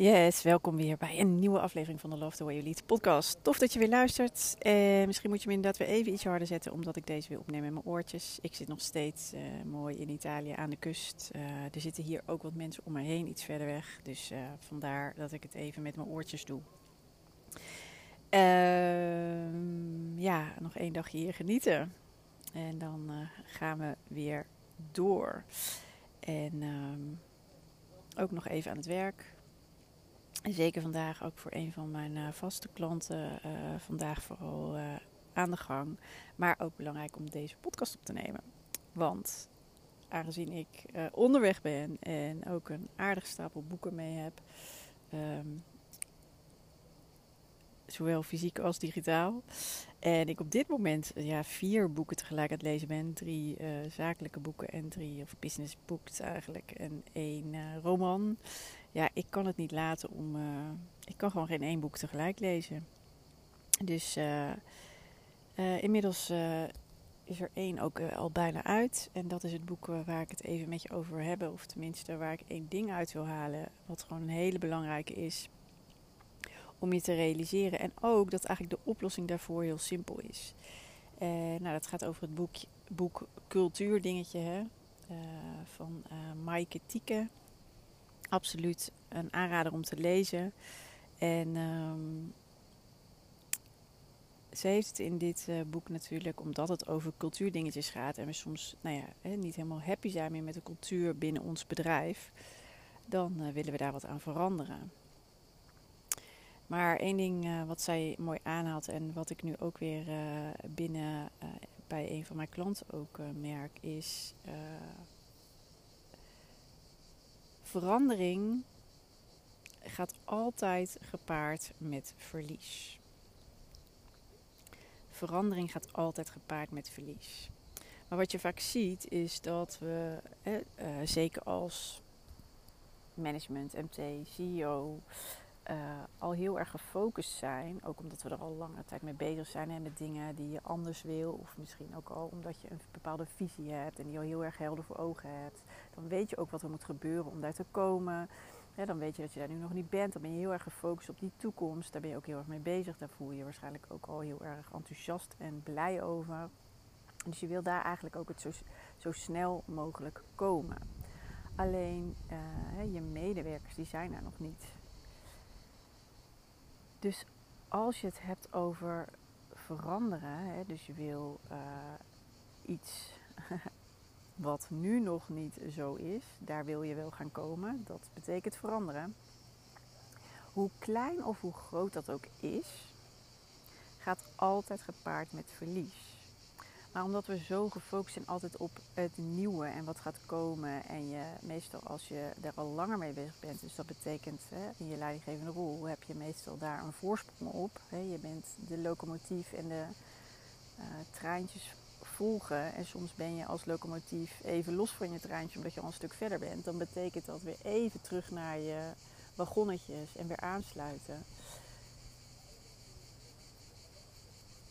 Yes, welkom weer bij een nieuwe aflevering van de Love the Way You Lead podcast. Tof dat je weer luistert. Eh, misschien moet je me inderdaad weer even iets harder zetten, omdat ik deze weer opneem in mijn oortjes. Ik zit nog steeds uh, mooi in Italië aan de kust. Uh, er zitten hier ook wat mensen om me heen, iets verder weg. Dus uh, vandaar dat ik het even met mijn oortjes doe. Ehm, ja, nog één dagje hier genieten. En dan gaan we weer door. En um, ook nog even aan het werk. Zeker vandaag ook voor een van mijn uh, vaste klanten. Uh, vandaag vooral uh, aan de gang. Maar ook belangrijk om deze podcast op te nemen. Want aangezien ik onderweg ben en ook een aardig stapel boeken mee heb. Um, zowel fysiek als digitaal. En ik op dit moment ja, vier boeken tegelijk aan het lezen ben. Drie zakelijke boeken en drie of business books eigenlijk. En één roman ja, ik kan het niet laten om. Uh, ik kan gewoon geen één boek tegelijk lezen. Dus uh, uh, inmiddels is er één ook al bijna uit. En dat is het boek waar ik het even met je over hebben. Of tenminste waar ik één ding uit wil halen. Wat gewoon een hele belangrijke is. Om je te realiseren. En ook dat eigenlijk de oplossing daarvoor heel simpel is. nou, dat gaat over het boek, boek Cultuurdingetje hè, van Maaike Tieke absoluut een aanrader om te lezen. En um, ze heeft het in dit uh, boek natuurlijk, omdat het over cultuurdingetjes gaat en we soms nou ja, hè, niet helemaal happy zijn meer met de cultuur binnen ons bedrijf, dan uh, willen we daar wat aan veranderen. Maar één ding uh, wat zij mooi aanhaalt en wat ik nu ook weer binnen bij een van mijn klanten ook merk, is verandering gaat altijd gepaard met verlies. Verandering gaat altijd gepaard met verlies. Maar wat je vaak ziet is dat we, eh, zeker als management, MT, CEO, uh, al heel erg gefocust zijn. Ook omdat we er al lange tijd mee bezig zijn hè, met dingen die je anders wil. Of misschien ook al omdat je een bepaalde visie hebt en die al heel erg helder voor ogen hebt. Dan weet je ook wat er moet gebeuren om daar te komen. dan weet je dat je daar nu nog niet bent. Dan ben je heel erg gefocust op die toekomst. Daar ben je ook heel erg mee bezig. Daar voel je je waarschijnlijk ook al heel erg enthousiast en blij over. Dus je wil daar eigenlijk ook het zo, zo snel mogelijk komen. Alleen uh, je medewerkers die zijn er nog niet. Dus als je het hebt over veranderen, hè, dus je wil uh, iets wat nu nog niet zo is, daar wil je wel gaan komen. Dat betekent veranderen. Hoe klein of hoe groot dat ook is, gaat altijd gepaard met verlies. Maar omdat we zo gefocust zijn altijd op het nieuwe en wat gaat komen. En je meestal als je er al langer mee bezig bent. Dus dat betekent hè, in je leidinggevende rol heb je meestal daar een voorsprong op. Hè. Je bent de locomotief en de uh, treintjes volgen. En soms ben je als locomotief even los van je treintje omdat je al een stuk verder bent. Dan betekent dat weer even terug naar je wagonnetjes en weer aansluiten.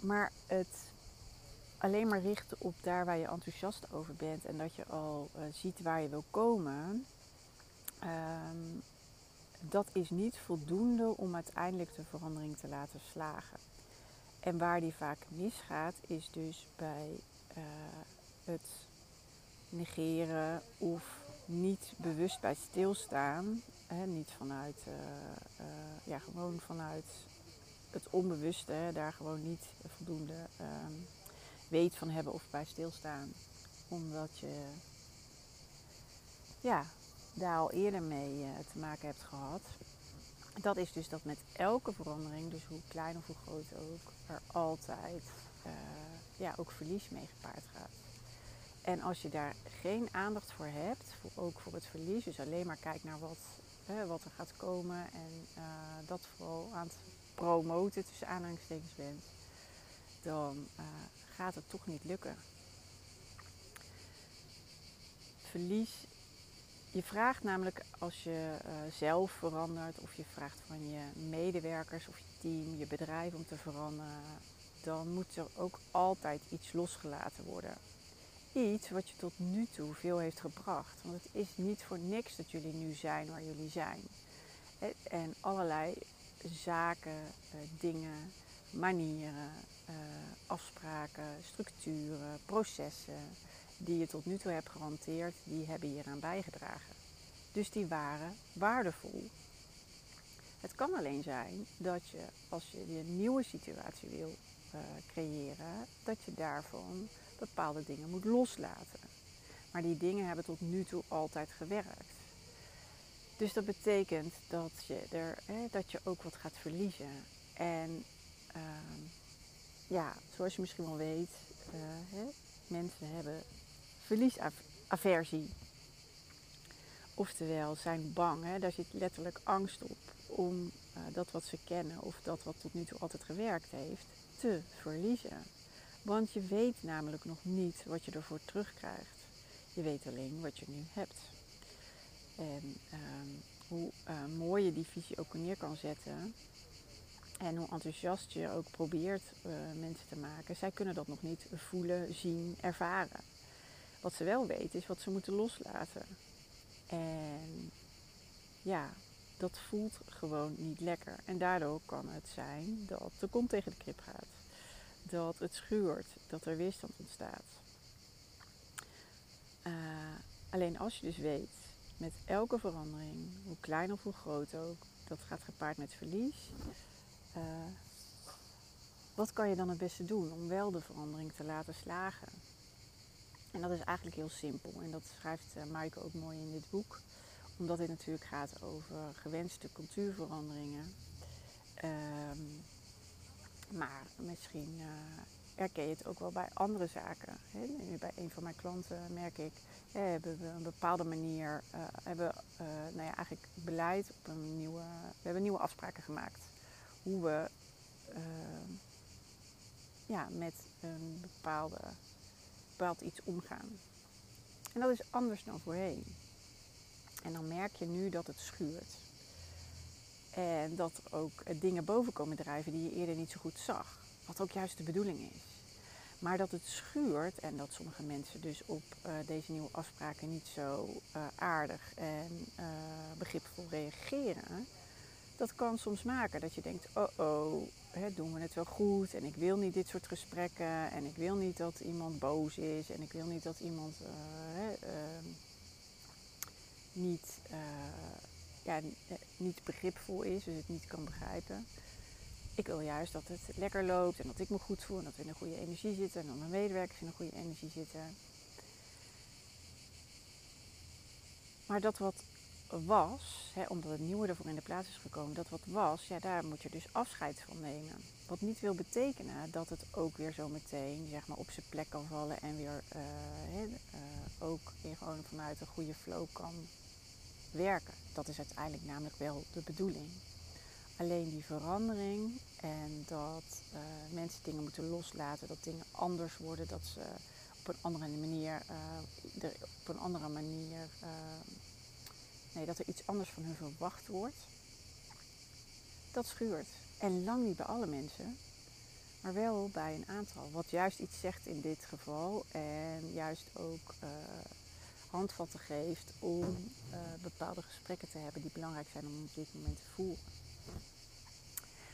Maar het alleen maar richten op daar waar je enthousiast over bent en dat je al uh, ziet waar je wil komen, um, dat is niet voldoende om uiteindelijk de verandering te laten slagen. En waar die vaak misgaat, is dus bij uh, het negeren of niet bewust bij stilstaan. Hè, niet vanuit, uh, ja, gewoon vanuit het onbewuste, hè, daar gewoon niet voldoende um, weet van hebben of bij stilstaan. Omdat je ja, daar al eerder mee te maken hebt gehad. Dat is dus dat met elke verandering, dus hoe klein of hoe groot ook, er altijd ja, ook verlies mee gepaard gaat. En als je daar geen aandacht voor hebt, voor, ook voor het verlies, dus alleen maar kijkt naar wat, hè, wat er gaat komen en uh, dat vooral aan het promoten tussen aanhalingstekens bent, dan uh, gaat het toch niet lukken. Verlies. Je vraagt namelijk als je uh, zelf verandert of je vraagt van je medewerkers of je team, je bedrijf om te veranderen, dan moet er ook altijd iets losgelaten worden iets wat je tot nu toe veel heeft gebracht. Want het is niet voor niks dat jullie nu zijn waar jullie zijn. En allerlei zaken, eh, dingen, manieren, eh, afspraken, structuren, processen die je tot nu toe hebt gehanteerd, die hebben hieraan bijgedragen. Dus die waren waardevol. Het kan alleen zijn dat je, als je een nieuwe situatie wil uh, creëren, dat je daarvan bepaalde dingen moet loslaten. Maar die dingen hebben tot nu toe altijd gewerkt. Dus dat betekent dat je, er, dat je ook wat gaat verliezen. En uh, ja, zoals je misschien wel weet, uh, hè, mensen hebben verliesaversie. Oftewel, zijn bang. Hè, daar zit letterlijk angst op om uh, dat wat ze kennen of dat wat tot nu toe altijd gewerkt heeft, te verliezen. Want je weet namelijk nog niet wat je ervoor terugkrijgt. Je weet alleen wat je nu hebt. En um, hoe uh, mooi je die visie ook neer kan zetten. En hoe enthousiast je ook probeert uh, mensen te maken. Zij kunnen dat nog niet voelen, zien, ervaren. Wat ze wel weten is wat ze moeten loslaten. En ja, dat voelt gewoon niet lekker. En daardoor kan het zijn dat de kont tegen de krip gaat dat het schuurt, dat er weerstand ontstaat. Uh, alleen als je dus weet, met elke verandering, hoe klein of hoe groot ook, dat gaat gepaard met verlies. Uh, wat kan je dan het beste doen om wel de verandering te laten slagen? En dat is eigenlijk heel simpel. En dat schrijft uh, Maaike ook mooi in dit boek. Omdat dit natuurlijk gaat over gewenste cultuurveranderingen. Uh, maar misschien uh, herken je het ook wel bij andere zaken. Bij een van mijn klanten merk ik, hè, hebben we een bepaalde manier, hebben nou ja, eigenlijk beleid op een nieuwe, we hebben nieuwe afspraken gemaakt. Hoe we ja, met een bepaalde, bepaald iets omgaan. En dat is anders dan voorheen. En dan merk je nu dat het schuurt. En dat ook eh, dingen boven komen drijven die je eerder niet zo goed zag. Wat ook juist de bedoeling is. Maar dat het schuurt en dat sommige mensen dus op uh, deze nieuwe afspraken niet zo aardig en begripvol reageren. Dat kan soms maken dat je denkt, oh oh, doen we het wel goed en ik wil niet dit soort gesprekken en ik wil niet dat iemand boos is en ik wil niet dat iemand ehm, niet ja, eh, niet begripvol is, dus het niet kan begrijpen. Ik wil juist dat het lekker loopt en dat ik me goed voel en dat we in een goede energie zitten en dat mijn medewerkers in een goede energie zitten. Maar dat wat was, hè, omdat het nieuwe ervoor in de plaats is gekomen, dat wat was, ja, daar moet je dus afscheid van nemen. Wat niet wil betekenen dat het ook weer zo meteen zeg maar, op zijn plek kan vallen en weer uh, uh, ook in, gewoon vanuit een goede flow kan werken. Dat is uiteindelijk namelijk wel de bedoeling. Alleen die verandering en dat uh, mensen dingen moeten loslaten, dat dingen anders worden, dat ze op een andere manier, op een andere manier, nee, dat er iets anders van hun verwacht wordt, dat schuurt. En lang niet bij alle mensen, maar wel bij een aantal. Wat juist iets zegt in dit geval en juist ook handvatten geeft om uh, bepaalde gesprekken te hebben die belangrijk zijn om op dit moment te voeren.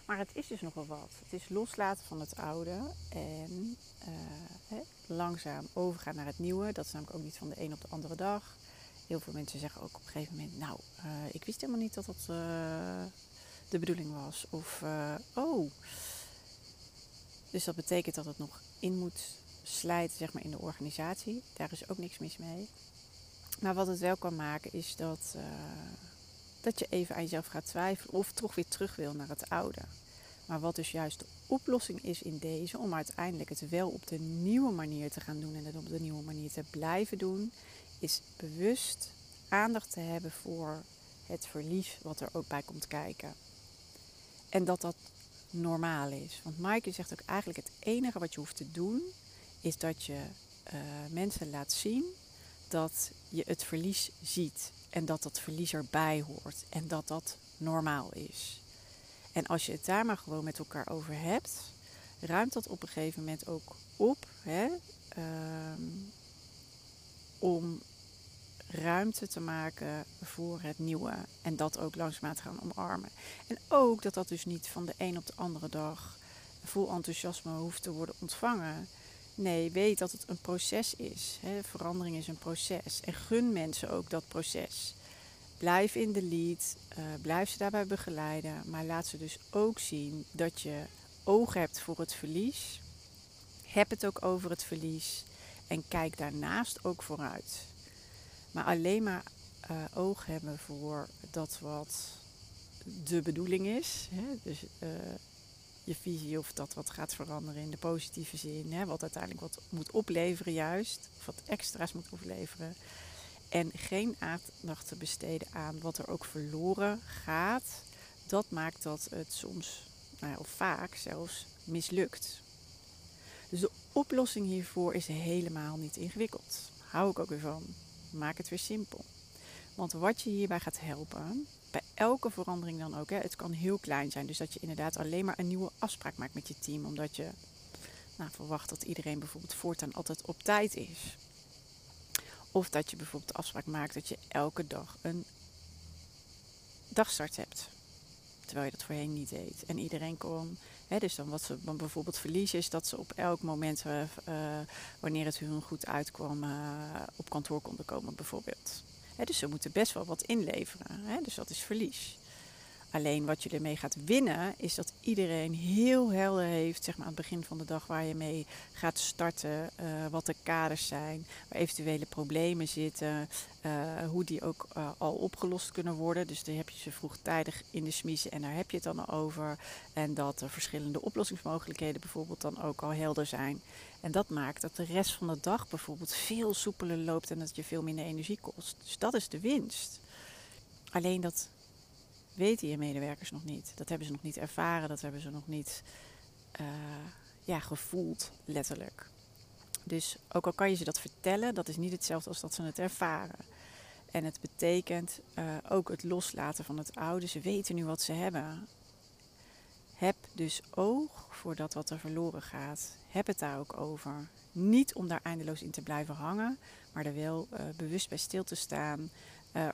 Maar het is dus nogal wat. Het is loslaten van het oude en uh, hè, langzaam overgaan naar het nieuwe. Dat is namelijk ook niet van de een op de andere dag. Heel veel mensen zeggen ook op een gegeven moment: Nou, uh, ik wist helemaal niet dat dat de bedoeling was. Of oh. Dus dat betekent dat het nog in moet slijten zeg maar, in de organisatie. Daar is ook niks mis mee. Maar wat het wel kan maken is dat, dat je even aan jezelf gaat twijfelen of toch weer terug wil naar het oude. Maar wat dus juist de oplossing is in deze, om uiteindelijk het wel op de nieuwe manier te gaan doen en het op de nieuwe manier te blijven doen, is bewust aandacht te hebben voor het verlies wat er ook bij komt kijken. En dat dat normaal is. Want Maaike zegt ook eigenlijk het enige wat je hoeft te doen, is dat je uh, mensen laat zien dat je het verlies ziet. En dat dat verlies erbij hoort. En dat dat normaal is. En als je het daar maar gewoon met elkaar over hebt, ruimt dat op een gegeven moment ook op. Hè? Uh, om ruimte te maken voor het nieuwe. En dat ook langzaam te gaan omarmen. En ook dat dat dus niet van de een op de andere dag vol enthousiasme hoeft te worden ontvangen. Nee, weet dat het een proces is. Hè. Verandering is een proces. En gun mensen ook dat proces. Blijf in de lead, uh, blijf ze daarbij begeleiden. Maar laat ze dus ook zien dat je oog hebt voor het verlies. Heb het ook over het verlies. En kijk daarnaast ook vooruit. Maar alleen maar uh, oog hebben voor dat wat de bedoeling is. Hè? Dus uh, je visie of dat wat gaat veranderen in de positieve zin. Hè? Wat uiteindelijk wat moet opleveren juist. Of wat extra's moet opleveren. En geen aandacht te besteden aan wat er ook verloren gaat. Dat maakt dat het soms, nou, of vaak zelfs, mislukt. Dus de oplossing hiervoor is helemaal niet ingewikkeld. Hou ik ook weer van. Maak het weer simpel. Want wat je hierbij gaat helpen, bij elke verandering dan ook, hè, het kan heel klein zijn. Dus dat je inderdaad alleen maar een nieuwe afspraak maakt met je team. Omdat je nou, verwacht dat iedereen bijvoorbeeld voortaan altijd op tijd is. Of dat je bijvoorbeeld de afspraak maakt dat je elke dag een dagstart hebt. Terwijl je dat voorheen niet deed. En iedereen kon. Hè, dus dan wat ze bijvoorbeeld verliezen is dat ze op elk moment, uh, wanneer het hun goed uitkwam, uh, op kantoor konden komen bijvoorbeeld. Hè, dus ze moeten best wel wat inleveren. Hè, dus dat is verlies. Alleen wat je ermee gaat winnen, is dat iedereen heel helder heeft, zeg maar aan het begin van de dag, waar je mee gaat starten, uh, wat de kaders zijn, waar eventuele problemen zitten, uh, hoe die ook uh, al opgelost kunnen worden. Dus dan heb je ze vroegtijdig in de smiezen en daar heb je het dan over. En dat er verschillende oplossingsmogelijkheden bijvoorbeeld dan ook al helder zijn. En dat maakt dat de rest van de dag bijvoorbeeld veel soepeler loopt en dat je veel minder energie kost. Dus dat is de winst. Alleen dat weten je medewerkers nog niet. Dat hebben ze nog niet ervaren, dat hebben ze nog niet uh, ja, gevoeld, letterlijk. Dus ook al kan je ze dat vertellen, dat is niet hetzelfde als dat ze het ervaren. En het betekent uh, ook het loslaten van het oude. Ze weten nu wat ze hebben. Heb dus oog voor dat wat er verloren gaat. Heb het daar ook over. Niet om daar eindeloos in te blijven hangen, maar er wel uh, bewust bij stil te staan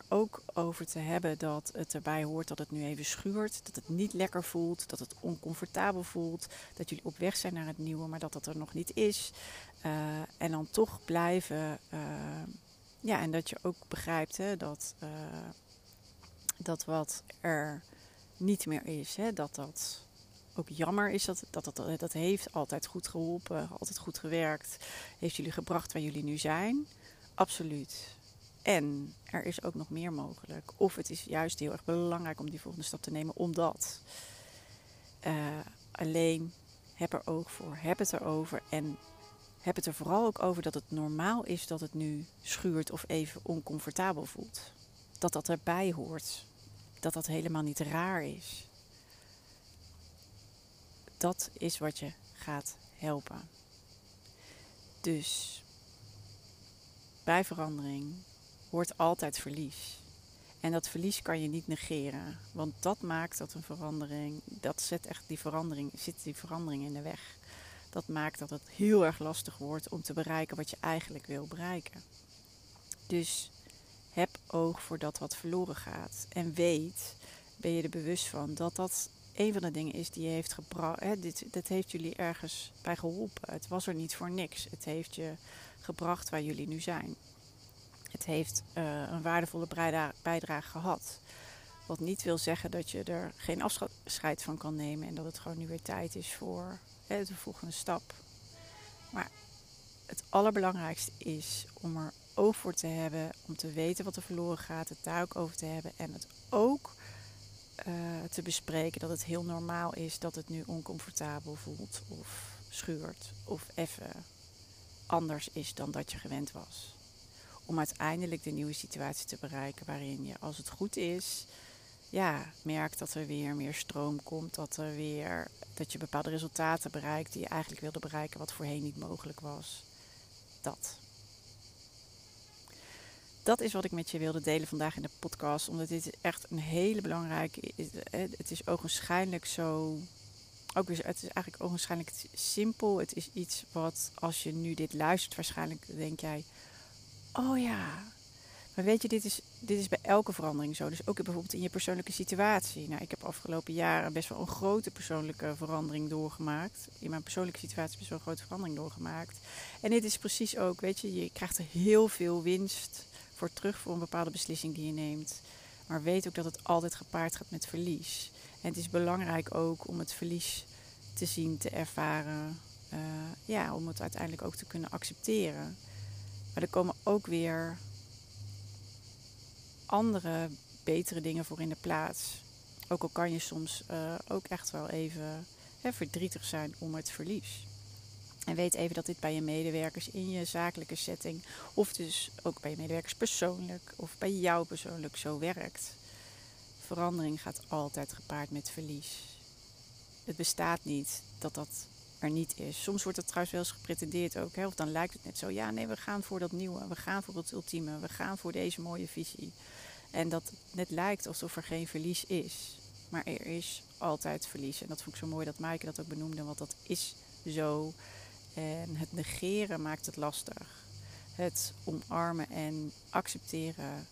ook over te hebben dat het erbij hoort dat het nu even schuurt. Dat het niet lekker voelt, dat het oncomfortabel voelt. Dat jullie op weg zijn naar het nieuwe, maar dat dat er nog niet is. Uh, en dan toch blijven. Uh, ja, en dat je ook begrijpt hè, dat, dat wat er niet meer is, hè, dat dat ook jammer is. Dat, dat, dat, dat heeft altijd goed geholpen, altijd goed gewerkt. Heeft jullie gebracht waar jullie nu zijn? Absoluut. En er is ook nog meer mogelijk. Of het is juist heel erg belangrijk om die volgende stap te nemen, omdat uh, alleen heb er oog voor, heb het erover en heb het er vooral ook over dat het normaal is dat het nu schuurt of even oncomfortabel voelt. Dat dat erbij hoort. Dat dat helemaal niet raar is. Dat is wat je gaat helpen. Dus bij verandering hoort altijd verlies. En dat verlies kan je niet negeren. Want dat maakt dat een verandering, dat zet echt die verandering, zit die verandering in de weg. Dat maakt dat het heel erg lastig wordt om te bereiken wat je eigenlijk wil bereiken. Dus heb oog voor dat wat verloren gaat. En weet, ben je er bewust van, dat dat een van de dingen is die je heeft gebracht. Dit, dit heeft jullie ergens bij geholpen. Het was er niet voor niks. Het heeft je gebracht waar jullie nu zijn het heeft uh, een waardevolle bijdrage gehad. Wat niet wil zeggen dat je er geen afscheid van kan nemen en dat het gewoon nu weer tijd is voor hè, de volgende stap. Maar het allerbelangrijkste is om er oog voor te hebben, om te weten wat er verloren gaat, het daar ook over te hebben en het ook uh, te bespreken dat het heel normaal is dat het nu oncomfortabel voelt of schuurt of even anders is dan dat je gewend was. Om uiteindelijk de nieuwe situatie te bereiken waarin je, als het goed is, ja, merkt dat er weer meer stroom komt, dat er weer dat je bepaalde resultaten bereikt die je eigenlijk wilde bereiken, wat voorheen niet mogelijk was. Dat. Dat is wat ik met je wilde delen vandaag in de podcast, omdat dit echt een hele belangrijke is. Het is ogenschijnlijk zo ook weer, het is eigenlijk ogenschijnlijk simpel. Het is iets wat, als je nu dit luistert, waarschijnlijk denk jij: Oh ja. Maar weet je, dit is, dit is bij elke verandering zo. Dus ook bijvoorbeeld in je persoonlijke situatie. Nou, ik heb afgelopen jaren best wel een grote persoonlijke verandering doorgemaakt. In mijn persoonlijke situatie best wel een grote verandering doorgemaakt. En dit is precies ook, weet je, je krijgt er heel veel winst voor terug voor een bepaalde beslissing die je neemt. Maar weet ook dat het altijd gepaard gaat met verlies. En het is belangrijk ook om het verlies te zien, te ervaren. Uh, ja, om het uiteindelijk ook te kunnen accepteren. Maar er komen ook weer andere, betere dingen voor in de plaats. Ook al kan je soms uh, ook echt wel even verdrietig zijn om het verlies. En weet even dat dit bij je medewerkers in je zakelijke setting, of dus ook bij je medewerkers persoonlijk, of bij jou persoonlijk zo werkt. Verandering gaat altijd gepaard met verlies. Het bestaat niet dat dat niet is. Soms wordt het trouwens wel eens gepretendeerd ook. Hè? Of dan lijkt het net zo. Ja, nee, we gaan voor dat nieuwe. We gaan voor het ultieme. We gaan voor deze mooie visie. En dat net lijkt alsof er geen verlies is. Maar er is altijd verlies. En dat vond ik zo mooi dat Maaike dat ook benoemde. Want dat is zo. En het negeren maakt het lastig. Het omarmen en accepteren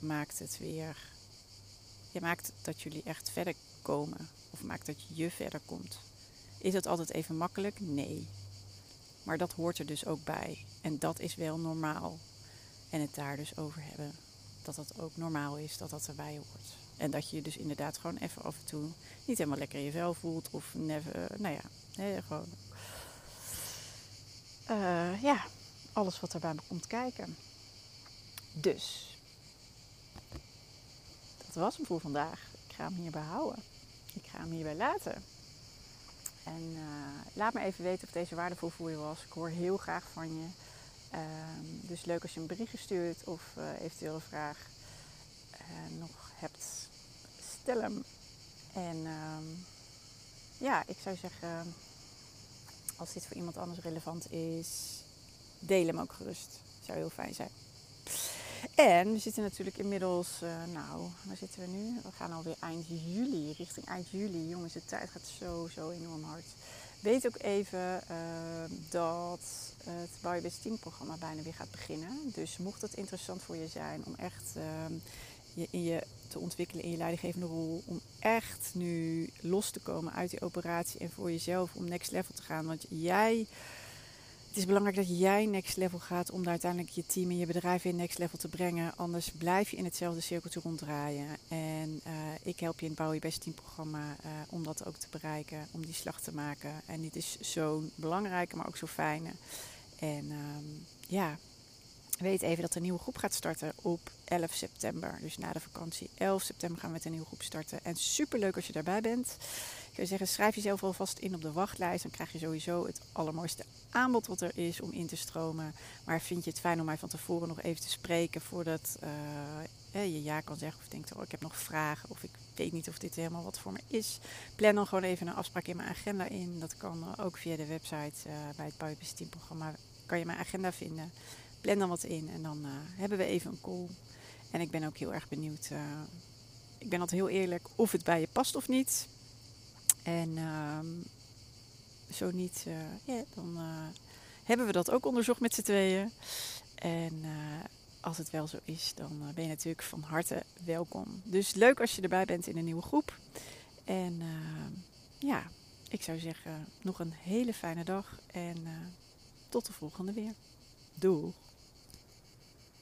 maakt het weer je maakt dat jullie echt verder komen. Of maakt dat je verder komt. Is het altijd even makkelijk? Nee. Maar dat hoort er dus ook bij. En dat is wel normaal. En het daar dus over hebben. Dat dat ook normaal is, dat dat erbij hoort. En dat je je dus inderdaad gewoon even af en toe niet helemaal lekker in je vel voelt. Of never, nou ja, nee, gewoon. Uh, ja, alles wat erbij komt kijken. Dus, was hem voor vandaag. Ik ga hem hierbij houden. Ik ga hem hierbij laten. En uh, laat me even weten of deze waardevol voor je was. Ik hoor heel graag van je. Uh, dus leuk als je een bericht stuurt of uh, eventueel een vraag eh, nog hebt. Stel hem. En ehm, ja, ik zou zeggen, als dit voor iemand anders relevant is, deel hem ook gerust. Zou heel fijn zijn. En we zitten natuurlijk inmiddels, uh, nou, waar zitten we nu? We gaan alweer eind juli, richting eind juli. Jongens, de tijd gaat zo, zo enorm hard. Weet ook even uh, dat het Biobase Team programma bijna weer gaat beginnen. Dus mocht het interessant voor je zijn om echt uh, je, in je te ontwikkelen in je leidinggevende rol. Om echt nu los te komen uit die operatie en voor jezelf om next level te gaan. Want jij is belangrijk dat jij next level gaat om daar uiteindelijk je team en je bedrijf in next level te brengen. Anders blijf je in hetzelfde cirkeltje ronddraaien. En uh, ik help je in het Bouw Je Best Team programma uh, om dat ook te bereiken, om die slag te maken. En dit is zo'n belangrijke, maar ook zo fijne. En um, ja, weet even dat er een nieuwe groep gaat starten op 11 september. Dus na de vakantie 11 september gaan we met een nieuwe groep starten. En super leuk als je daarbij bent. Ik zou zeggen, schrijf jezelf alvast in op de wachtlijst. Dan krijg je sowieso het allermooiste aanbod wat er is om in te stromen. Maar vind je het fijn om mij van tevoren nog even te spreken voordat uh, je ja kan zeggen. Of denkt, oh, ik heb nog vragen. Of ik weet niet of dit helemaal wat voor me is. Plan dan gewoon even een afspraak in mijn agenda in. Dat kan ook via de website uh, bij het Buitenbestuur programma. Kan je mijn agenda vinden plan dan wat in en dan uh, hebben we even een call. En ik ben ook heel erg benieuwd. Uh, ik ben altijd heel eerlijk of het bij je past of niet. En uh, zo niet, yeah, dan hebben we dat ook onderzocht met z'n tweeën. En als het wel zo is, dan ben je natuurlijk van harte welkom. Dus leuk als je erbij bent in een nieuwe groep. En ja, ik zou zeggen, nog een hele fijne dag en tot de volgende weer. Doei!